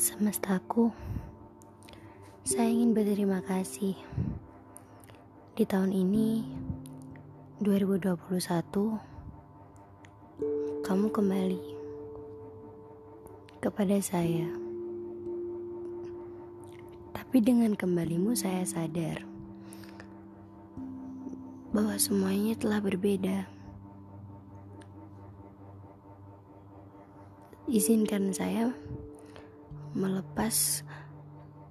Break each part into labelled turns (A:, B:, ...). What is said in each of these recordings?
A: Semestaku, saya ingin berterima kasih. Di tahun ini, 2021, kamu kembali kepada saya. Tapi dengan kembalimu saya sadar bahwa semuanya telah berbeda. Izinkan saya melepas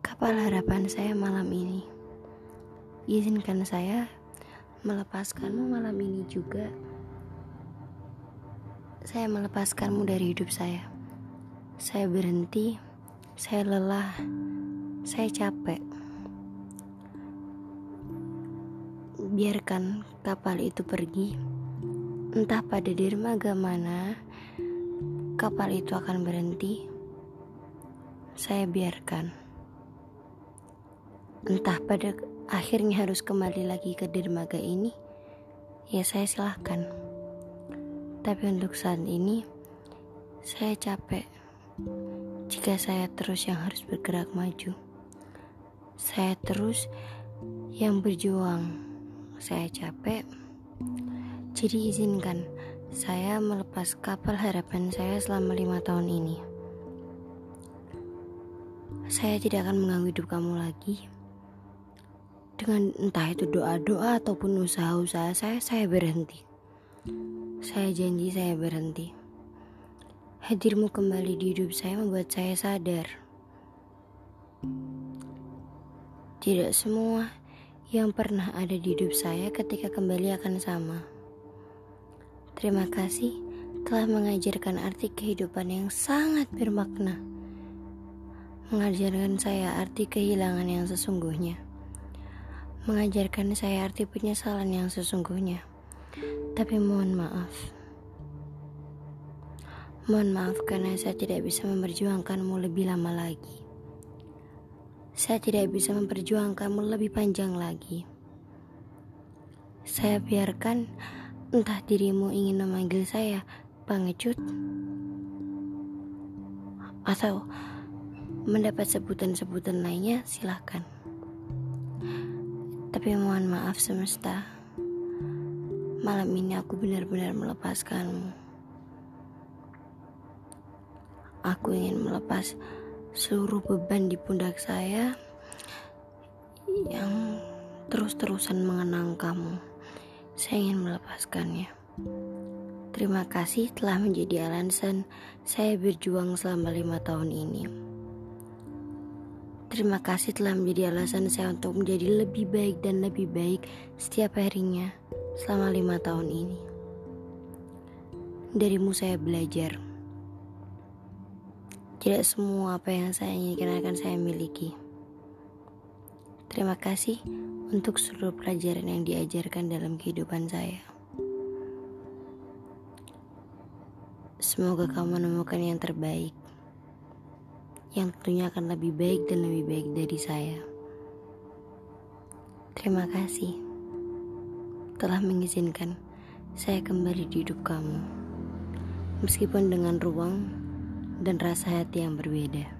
A: kapal harapan saya malam ini. Izinkan saya melepaskanmu malam ini juga. Saya melepaskanmu dari hidup saya. Saya berhenti, saya lelah, saya capek. Biarkan kapal itu pergi, entah pada dermaga mana kapal itu akan berhenti, saya biarkan. Entah pada akhirnya harus kembali lagi ke dermaga ini, ya saya silahkan. Tapi untuk saat ini, saya capek jika saya terus yang harus bergerak maju. Saya terus yang berjuang. Saya capek. Jadi izinkan saya melepas kapal harapan saya selama lima tahun ini. Saya tidak akan mengganggu hidup kamu lagi. Dengan entah itu doa-doa ataupun usaha-usaha saya, saya berhenti. Saya janji saya berhenti. Hadirmu kembali di hidup saya membuat saya sadar. Tidak semua yang pernah ada di hidup saya ketika kembali akan sama. Terima kasih telah mengajarkan arti kehidupan yang sangat bermakna. Mengajarkan saya arti kehilangan yang sesungguhnya. Mengajarkan saya arti penyesalan yang sesungguhnya. Tapi mohon maaf. Mohon maaf karena saya tidak bisa memperjuangkanmu lebih lama lagi. Saya tidak bisa memperjuangkanmu lebih panjang lagi. Saya biarkan Entah dirimu ingin memanggil saya pengecut atau mendapat sebutan-sebutan lainnya silahkan. Tapi mohon maaf semesta. Malam ini aku benar-benar melepaskanmu. Aku ingin melepas seluruh beban di pundak saya yang terus-terusan mengenang kamu. Saya ingin melepaskannya. Terima kasih telah menjadi alasan saya berjuang selama lima tahun ini. Terima kasih telah menjadi alasan saya untuk menjadi lebih baik dan lebih baik setiap harinya selama lima tahun ini. Darimu saya belajar. Tidak semua apa yang saya inginkan akan saya miliki. Terima kasih untuk seluruh pelajaran yang diajarkan dalam kehidupan saya. Semoga kamu menemukan yang terbaik, yang tentunya akan lebih baik dan lebih baik dari saya. Terima kasih telah mengizinkan saya kembali di hidup kamu, meskipun dengan ruang dan rasa hati yang berbeda.